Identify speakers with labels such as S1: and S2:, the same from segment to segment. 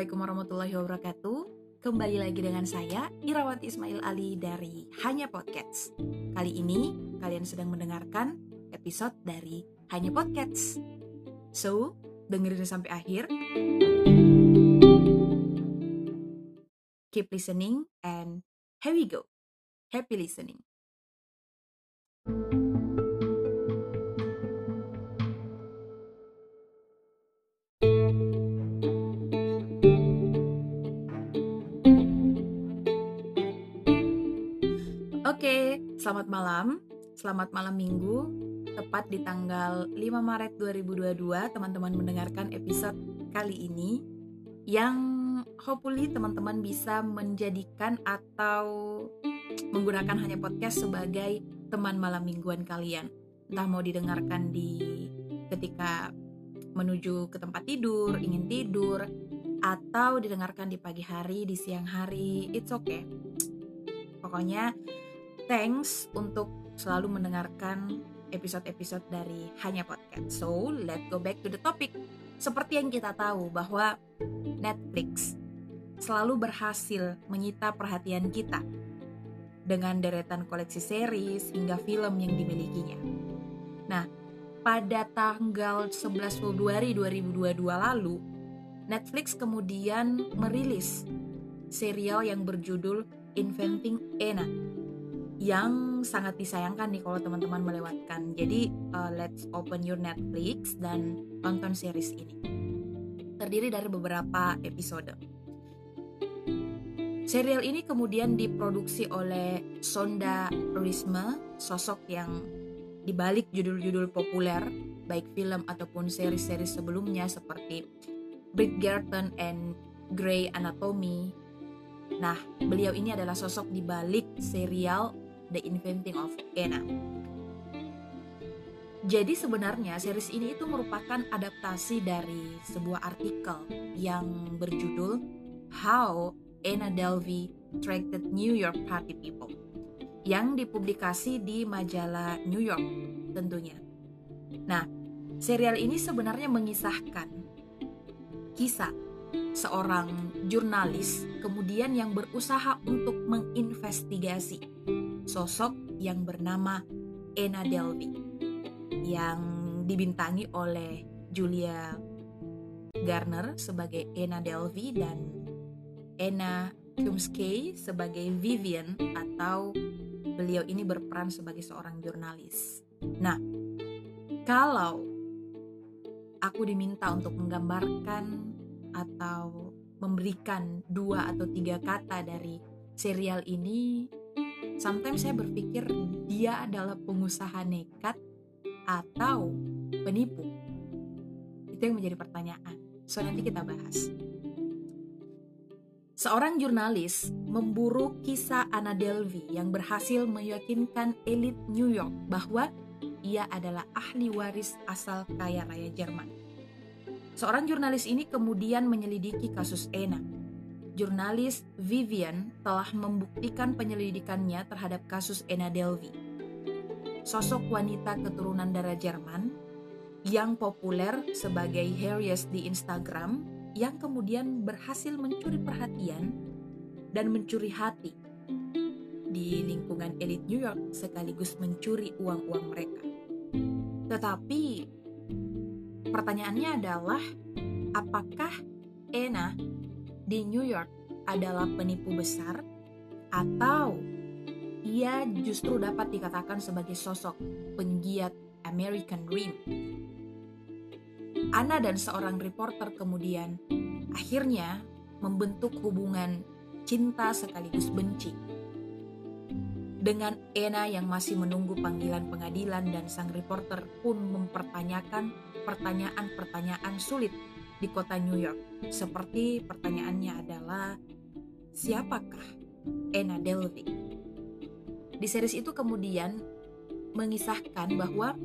S1: Assalamualaikum warahmatullahi wabarakatuh. Kembali lagi dengan saya Irawati Ismail Ali dari Hanya Podcast. Kali ini kalian sedang mendengarkan episode dari Hanya Podcast. So, dengerin sampai akhir. Keep listening and here we go. Happy listening. Oke, selamat malam. Selamat malam minggu. Tepat di tanggal 5 Maret 2022, teman-teman mendengarkan episode kali ini yang hopefully teman-teman bisa menjadikan atau menggunakan hanya podcast sebagai teman malam mingguan kalian. Entah mau didengarkan di ketika menuju ke tempat tidur, ingin tidur, atau didengarkan di pagi hari, di siang hari, it's okay. Pokoknya thanks untuk selalu mendengarkan episode-episode dari Hanya Podcast. So, let's go back to the topic. Seperti yang kita tahu bahwa Netflix selalu berhasil menyita perhatian kita dengan deretan koleksi series hingga film yang dimilikinya. Nah, pada tanggal 11 Februari 2022 lalu, Netflix kemudian merilis serial yang berjudul Inventing Anna yang sangat disayangkan nih kalau teman-teman melewatkan. Jadi uh, let's open your Netflix dan tonton series ini. Terdiri dari beberapa episode. Serial ini kemudian diproduksi oleh Sonda Risma, sosok yang dibalik judul-judul populer baik film ataupun seri-seri sebelumnya seperti Bridgerton and Grey Anatomy. Nah, beliau ini adalah sosok di balik serial The Inventing of Anna. Jadi sebenarnya series ini itu merupakan adaptasi dari sebuah artikel yang berjudul How Anna Delvey Attracted New York Party People yang dipublikasi di majalah New York tentunya. Nah, serial ini sebenarnya mengisahkan kisah seorang jurnalis kemudian yang berusaha untuk menginvestigasi sosok yang bernama Anna Delvey yang dibintangi oleh Julia Garner sebagai Anna Delvey dan Anna Kumsky sebagai Vivian atau beliau ini berperan sebagai seorang jurnalis. Nah, kalau aku diminta untuk menggambarkan atau memberikan dua atau tiga kata dari serial ini, sometimes saya berpikir dia adalah pengusaha nekat atau penipu. Itu yang menjadi pertanyaan. So nanti kita bahas. Seorang jurnalis memburu kisah Anna Delvey yang berhasil meyakinkan elit New York bahwa ia adalah ahli waris asal kaya raya Jerman. Seorang jurnalis ini kemudian menyelidiki kasus Anna jurnalis Vivian telah membuktikan penyelidikannya terhadap kasus Anna Delvey. Sosok wanita keturunan darah Jerman yang populer sebagai Harriet di Instagram yang kemudian berhasil mencuri perhatian dan mencuri hati di lingkungan elit New York sekaligus mencuri uang-uang mereka. Tetapi pertanyaannya adalah apakah Anna di New York adalah penipu besar atau ia justru dapat dikatakan sebagai sosok penggiat American Dream. Anna dan seorang reporter kemudian akhirnya membentuk hubungan cinta sekaligus benci. Dengan Anna yang masih menunggu panggilan pengadilan dan sang reporter pun mempertanyakan pertanyaan-pertanyaan sulit di kota New York. Seperti pertanyaannya adalah, siapakah Anna Delvey? Di series itu kemudian mengisahkan bahwa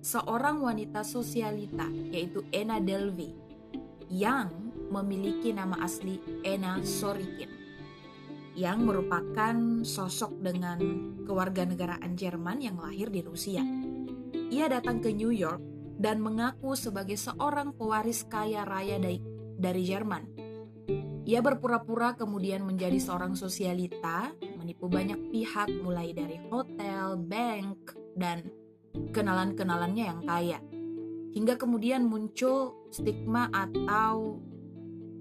S1: seorang wanita sosialita yaitu Anna Delvey yang memiliki nama asli Anna Sorikin yang merupakan sosok dengan kewarganegaraan Jerman yang lahir di Rusia. Ia datang ke New York dan mengaku sebagai seorang pewaris kaya raya dari, dari Jerman Ia berpura-pura kemudian menjadi seorang sosialita, menipu banyak pihak mulai dari hotel, bank, dan kenalan-kenalannya yang kaya. Hingga kemudian muncul stigma atau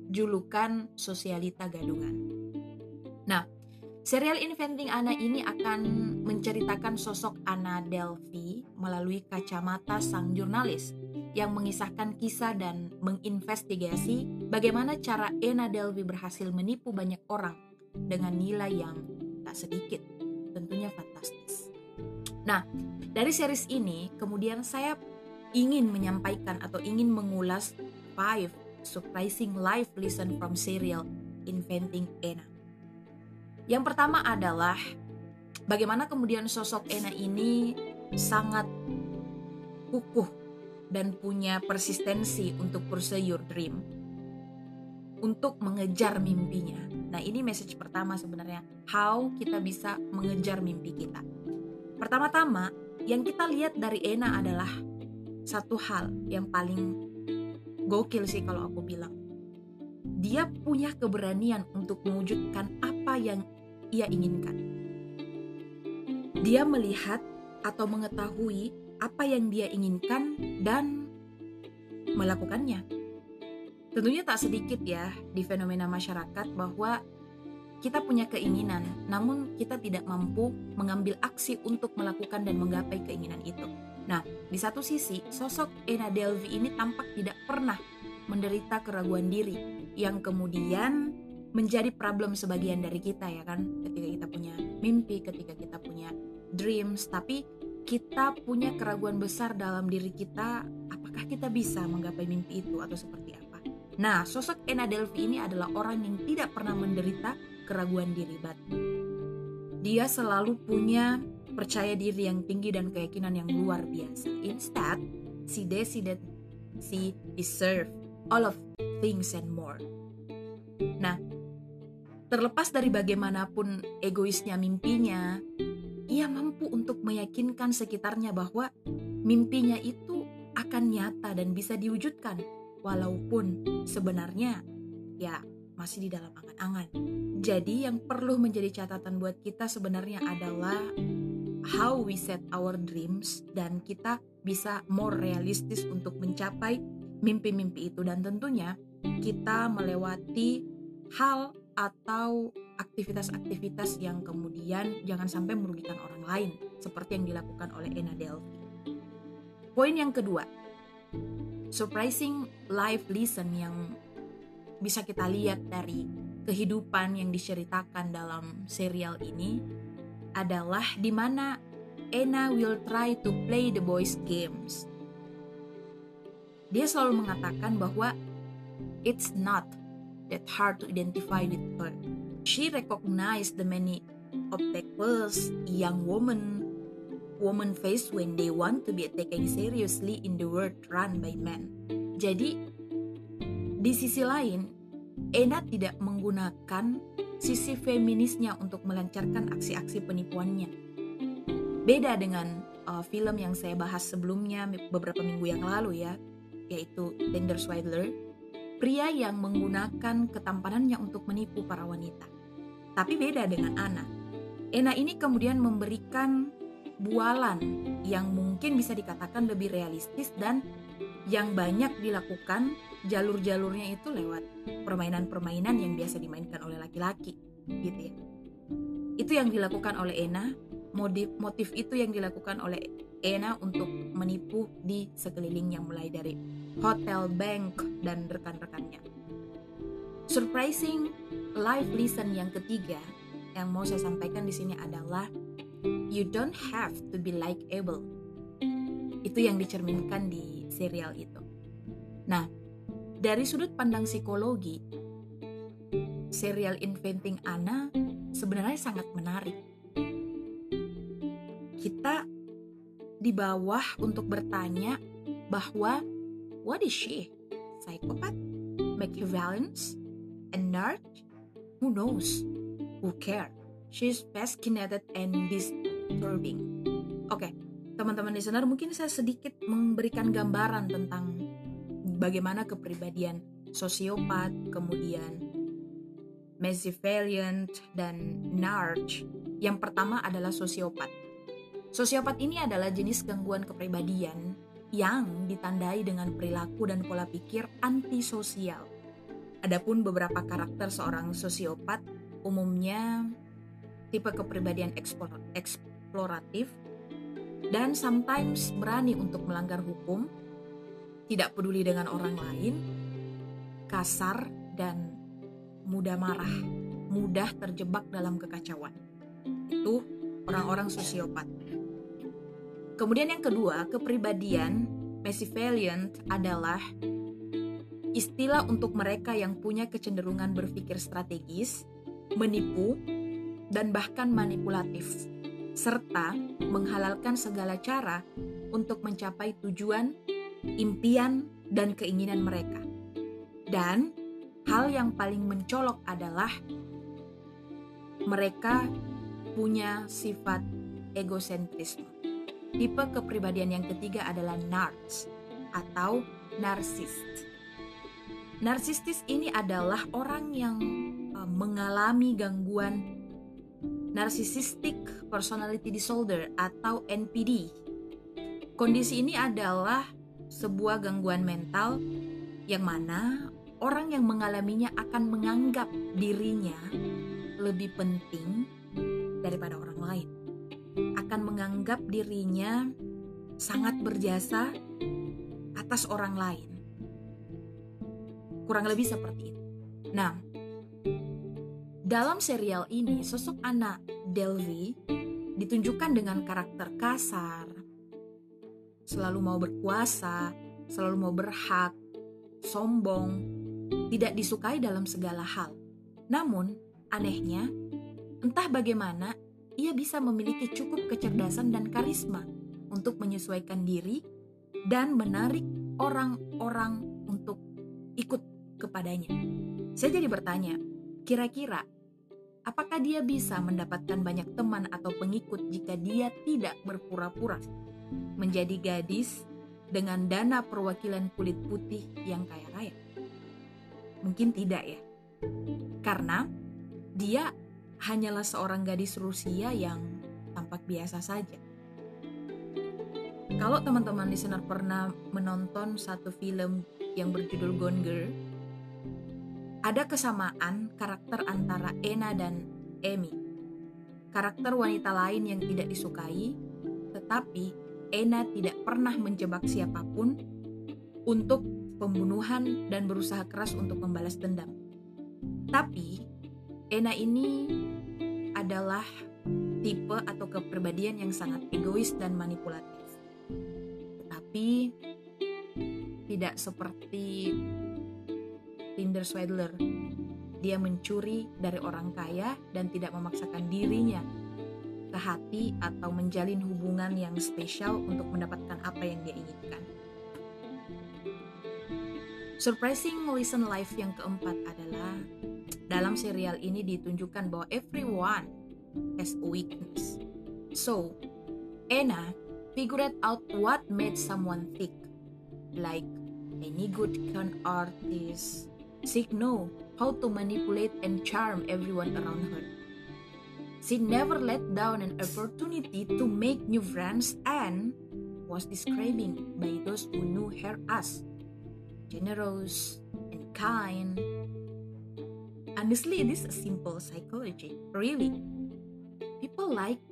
S1: julukan sosialita gadungan. Nah, serial Inventing Anna ini akan menceritakan sosok Anna Delphi melalui kacamata sang jurnalis yang mengisahkan kisah dan menginvestigasi bagaimana cara Anna Delphi berhasil menipu banyak orang dengan nilai yang tak sedikit, tentunya fantastis. Nah, dari series ini kemudian saya ingin menyampaikan atau ingin mengulas five surprising life lesson from serial Inventing Anna. Yang pertama adalah bagaimana kemudian sosok Anna ini sangat kukuh dan punya persistensi untuk pursue your dream untuk mengejar mimpinya. Nah, ini message pertama sebenarnya, how kita bisa mengejar mimpi kita. Pertama-tama, yang kita lihat dari Ena adalah satu hal yang paling gokil sih kalau aku bilang. Dia punya keberanian untuk mewujudkan apa yang ia inginkan. Dia melihat atau mengetahui apa yang dia inginkan dan melakukannya. Tentunya tak sedikit ya di fenomena masyarakat bahwa kita punya keinginan, namun kita tidak mampu mengambil aksi untuk melakukan dan menggapai keinginan itu. Nah, di satu sisi, sosok Ena Delvi ini tampak tidak pernah menderita keraguan diri yang kemudian menjadi problem sebagian dari kita ya kan ketika kita punya mimpi, ketika kita punya dreams, tapi kita punya keraguan besar dalam diri kita apakah kita bisa menggapai mimpi itu atau seperti apa. Nah, sosok Ena Delvi ini adalah orang yang tidak pernah menderita keraguan diri, but dia selalu punya percaya diri yang tinggi dan keyakinan yang luar biasa. Instead, she decided she deserve all of things and more. Nah, terlepas dari bagaimanapun egoisnya mimpinya, ia mampu untuk meyakinkan sekitarnya bahwa mimpinya itu akan nyata dan bisa diwujudkan, walaupun sebenarnya ya masih di dalam angan-angan. Jadi yang perlu menjadi catatan buat kita sebenarnya adalah how we set our dreams dan kita bisa more realistis untuk mencapai mimpi-mimpi itu dan tentunya kita melewati hal atau aktivitas-aktivitas yang kemudian jangan sampai merugikan orang lain seperti yang dilakukan oleh Ena Delphi. Poin yang kedua, surprising life lesson yang bisa kita lihat dari kehidupan yang diceritakan dalam serial ini adalah di mana Ena will try to play the boys games. Dia selalu mengatakan bahwa it's not that hard to identify with her. She recognized the many obstacles young women women face when they want to be taken seriously in the world run by men. Jadi di sisi lain, Ena tidak menggunakan sisi feminisnya untuk melancarkan aksi-aksi penipuannya. Beda dengan uh, film yang saya bahas sebelumnya beberapa minggu yang lalu ya, yaitu Tender Swindler, pria yang menggunakan ketampanannya untuk menipu para wanita. Tapi beda dengan Ana. Ena ini kemudian memberikan bualan yang mungkin bisa dikatakan lebih realistis dan yang banyak dilakukan jalur-jalurnya itu lewat permainan-permainan yang biasa dimainkan oleh laki-laki gitu ya itu yang dilakukan oleh Ena motif motif itu yang dilakukan oleh Ena untuk menipu di sekeliling yang mulai dari hotel, bank dan rekan-rekannya. Surprising life lesson yang ketiga yang mau saya sampaikan di sini adalah you don't have to be like able. Itu yang dicerminkan di serial itu. Nah, dari sudut pandang psikologi, serial Inventing Anna sebenarnya sangat menarik. Kita di bawah untuk bertanya bahwa what is she? Psychopath? Machiavellians? A nerd? Who knows? Who care? She's fascinated and disturbing. Oke, okay, teman-teman listener, mungkin saya sedikit memberikan gambaran tentang bagaimana kepribadian sosiopat, kemudian Valiant, dan Narch. Yang pertama adalah sosiopat. Sosiopat ini adalah jenis gangguan kepribadian yang ditandai dengan perilaku dan pola pikir antisosial. Adapun beberapa karakter seorang sosiopat umumnya tipe kepribadian eksploratif dan sometimes berani untuk melanggar hukum, tidak peduli dengan orang lain, kasar dan mudah marah, mudah terjebak dalam kekacauan. Itu orang-orang sosiopat. Kemudian yang kedua, kepribadian Machiavellian adalah istilah untuk mereka yang punya kecenderungan berpikir strategis, menipu, dan bahkan manipulatif, serta menghalalkan segala cara untuk mencapai tujuan, impian, dan keinginan mereka. Dan hal yang paling mencolok adalah mereka punya sifat egosentrisme. Tipe kepribadian yang ketiga adalah narcs atau narsist. Narsistis ini adalah orang yang uh, mengalami gangguan narcissistic personality disorder atau NPD. Kondisi ini adalah sebuah gangguan mental yang mana orang yang mengalaminya akan menganggap dirinya lebih penting daripada orang lain. Akan menganggap dirinya sangat berjasa atas orang lain. Kurang lebih seperti itu. Nah, dalam serial ini sosok anak Delvi ditunjukkan dengan karakter kasar, selalu mau berkuasa, selalu mau berhak, sombong, tidak disukai dalam segala hal. Namun, anehnya, entah bagaimana ia bisa memiliki cukup kecerdasan dan karisma untuk menyesuaikan diri dan menarik orang-orang untuk ikut kepadanya. Saya jadi bertanya, kira-kira apakah dia bisa mendapatkan banyak teman atau pengikut jika dia tidak berpura-pura menjadi gadis dengan dana perwakilan kulit putih yang kaya raya? Mungkin tidak ya. Karena dia hanyalah seorang gadis Rusia yang tampak biasa saja. Kalau teman-teman listener pernah menonton satu film yang berjudul Gone Girl, ada kesamaan karakter antara Ena dan Amy. Karakter wanita lain yang tidak disukai, tetapi Ena tidak pernah menjebak siapa pun untuk pembunuhan, dan berusaha keras untuk membalas dendam. Tapi, Ena ini adalah tipe atau kepribadian yang sangat egois dan manipulatif. Tetapi, tidak seperti Tinder Swindler. Dia mencuri dari orang kaya dan tidak memaksakan dirinya ke hati atau menjalin hubungan yang spesial untuk mendapatkan apa yang dia inginkan. Surprising listen life yang keempat adalah dalam serial ini ditunjukkan bahwa everyone has a weakness. So, Anna figured out what made someone thick. Like any good con artist, she know how to manipulate and charm everyone around her. She never let down an opportunity to make new friends and was described by those who knew her as generous, and kind. Honestly, it is a simple psychology. Really, people like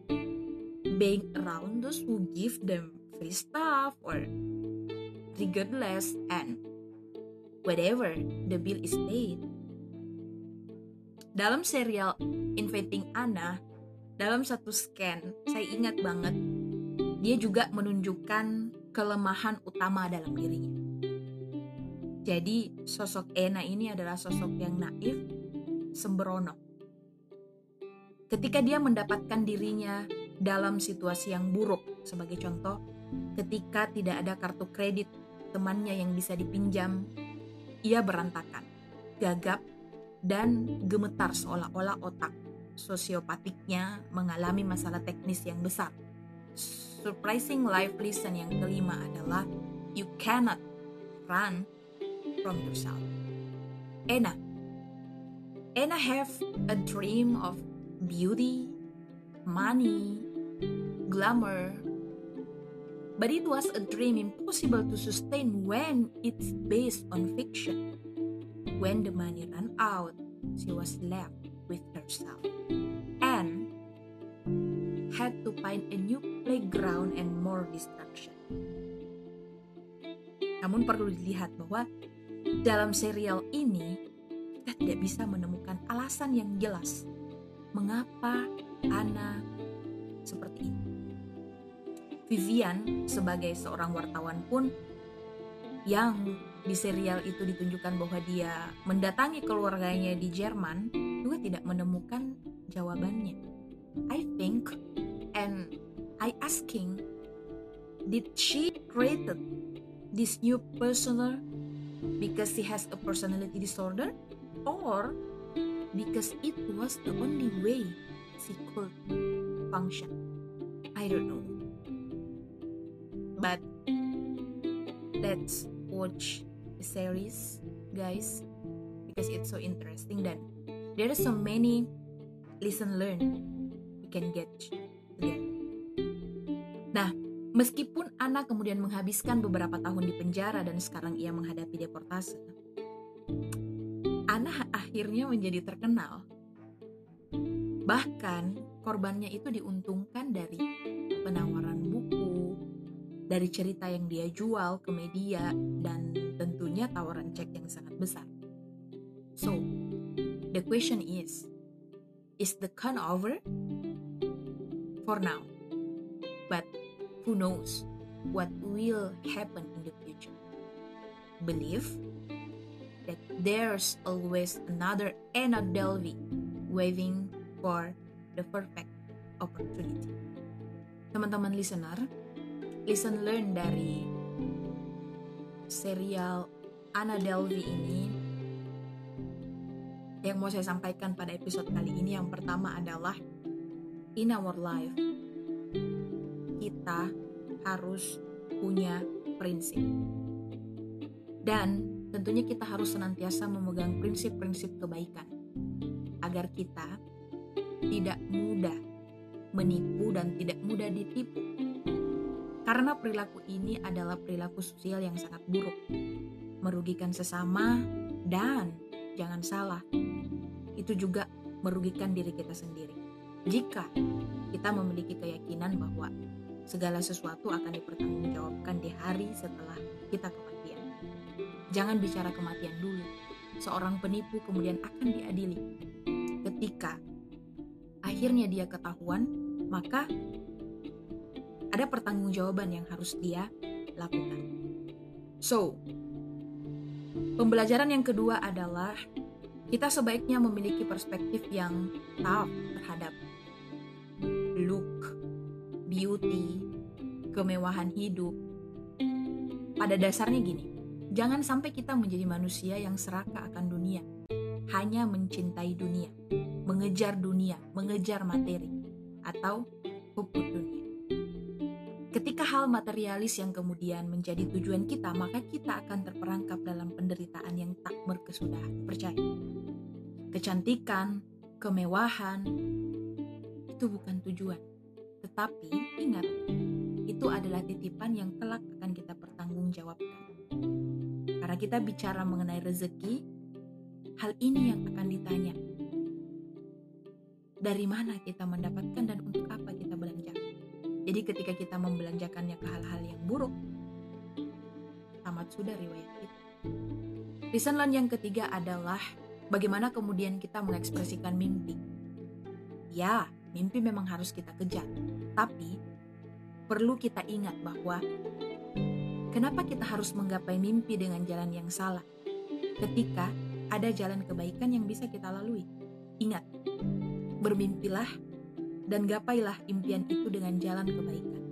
S1: being around those who give them free stuff or regardless and whatever the bill is paid. Dalam serial Inviting Anna, dalam satu scan, saya ingat banget, dia juga menunjukkan kelemahan utama dalam dirinya. Jadi sosok Ena ini adalah sosok yang naif, sembrono. Ketika dia mendapatkan dirinya dalam situasi yang buruk, sebagai contoh, ketika tidak ada kartu kredit temannya yang bisa dipinjam, ia berantakan, gagap, dan gemetar seolah-olah otak sosiopatiknya mengalami masalah teknis yang besar. Surprising life lesson yang kelima adalah you cannot run from yourself. Ena. And I have a dream of beauty, money, glamour. But it was a dream impossible to sustain when it's based on fiction. When the money ran out, she was left with herself and had to find a new playground and more distraction. Namun perlu dilihat bahwa dalam serial ini kita tidak bisa menemukan alasan yang jelas mengapa Anna seperti ini. Vivian sebagai seorang wartawan pun yang di serial itu ditunjukkan bahwa dia mendatangi keluarganya di Jerman juga tidak menemukan jawabannya. I think and I asking did she created this new personal because she has a personality disorder or because it was the only way she could function. I don't know. But let's watch the series, guys, because it's so interesting dan there are so many listen learn we can get together. Nah, meskipun Anna kemudian menghabiskan beberapa tahun di penjara dan sekarang ia menghadapi deportasi, Anna akhirnya menjadi terkenal. Bahkan korbannya itu diuntungkan dari penawaran buku, dari cerita yang dia jual ke media, dan tentunya tawaran cek yang sangat besar. So, the question is, is the con over? For now. But who knows what will happen in the future? Believe that there's always another Anna Delvey waiting for the perfect opportunity. Teman-teman listener, listen learn dari serial Anna Delvey ini yang mau saya sampaikan pada episode kali ini yang pertama adalah in our life kita harus punya prinsip dan tentunya kita harus senantiasa memegang prinsip-prinsip kebaikan agar kita tidak mudah menipu dan tidak mudah ditipu. Karena perilaku ini adalah perilaku sosial yang sangat buruk, merugikan sesama dan jangan salah, itu juga merugikan diri kita sendiri. Jika kita memiliki keyakinan bahwa segala sesuatu akan dipertanggungjawabkan di hari setelah kita kembali Jangan bicara kematian dulu. Seorang penipu kemudian akan diadili. Ketika akhirnya dia ketahuan, maka ada pertanggungjawaban yang harus dia lakukan. So, pembelajaran yang kedua adalah kita sebaiknya memiliki perspektif yang tough terhadap look, beauty, kemewahan hidup. Pada dasarnya gini, Jangan sampai kita menjadi manusia yang serakah akan dunia, hanya mencintai dunia, mengejar dunia, mengejar materi, atau puput dunia. Ketika hal materialis yang kemudian menjadi tujuan kita, maka kita akan terperangkap dalam penderitaan yang tak berkesudahan. Percaya, kecantikan, kemewahan itu bukan tujuan, tetapi ingat, itu adalah titipan yang kelak akan kita pertanggungjawabkan. Karena kita bicara mengenai rezeki, hal ini yang akan ditanya. Dari mana kita mendapatkan dan untuk apa kita belanja? Jadi ketika kita membelanjakannya ke hal-hal yang buruk, tamat sudah riwayat kita. Lesson learn yang ketiga adalah bagaimana kemudian kita mengekspresikan mimpi. Ya, mimpi memang harus kita kejar, tapi perlu kita ingat bahwa Kenapa kita harus menggapai mimpi dengan jalan yang salah? Ketika ada jalan kebaikan yang bisa kita lalui. Ingat, bermimpilah dan gapailah impian itu dengan jalan kebaikan.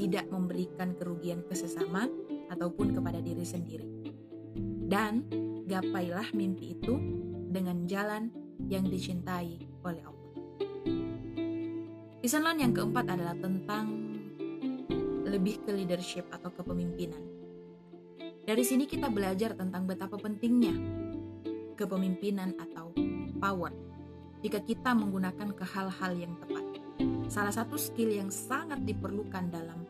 S1: Tidak memberikan kerugian ke sesama ataupun kepada diri sendiri. Dan gapailah mimpi itu dengan jalan yang dicintai oleh Allah. Lesson yang keempat adalah tentang lebih ke leadership atau kepemimpinan. Dari sini kita belajar tentang betapa pentingnya kepemimpinan atau empowered jika kita menggunakan ke hal-hal yang tepat. Salah satu skill yang sangat diperlukan dalam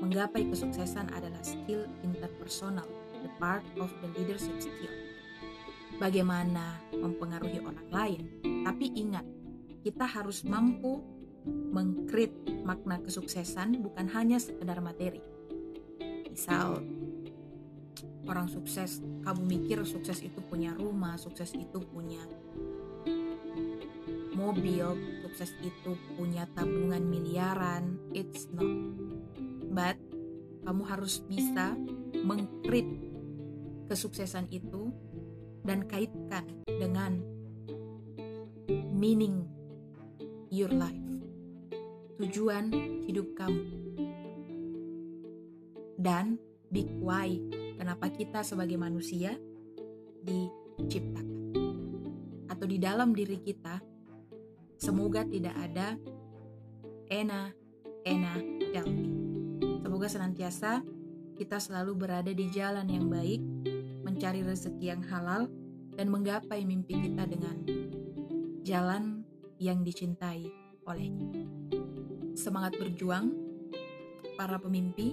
S1: menggapai kesuksesan adalah skill interpersonal, the part of the leadership skill. Bagaimana mempengaruhi orang lain, tapi ingat, kita harus mampu mengkrit makna kesuksesan bukan hanya sekedar materi. Misal, orang sukses, kamu mikir sukses itu punya rumah, sukses itu punya mobil, sukses itu punya tabungan miliaran. It's not. But kamu harus bisa mengkrit kesuksesan itu dan kaitkan dengan meaning your life. Tujuan hidup kamu. Dan big why kenapa kita sebagai manusia diciptakan. Atau di dalam diri kita, semoga tidak ada Ena, Ena, Delphi. Semoga senantiasa kita selalu berada di jalan yang baik, mencari rezeki yang halal, dan menggapai mimpi kita dengan jalan yang dicintai olehnya. Semangat berjuang, para pemimpi,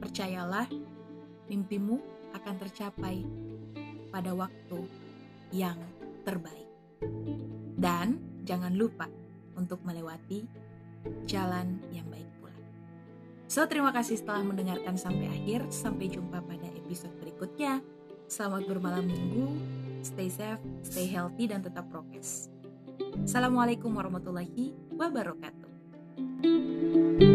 S1: percayalah mimpimu akan tercapai pada waktu yang terbaik. Dan jangan lupa untuk melewati jalan yang baik pula. So, terima kasih setelah mendengarkan sampai akhir. Sampai jumpa pada episode berikutnya. Selamat bermalam minggu, stay safe, stay healthy, dan tetap prokes. Assalamualaikum warahmatullahi wabarakatuh. Música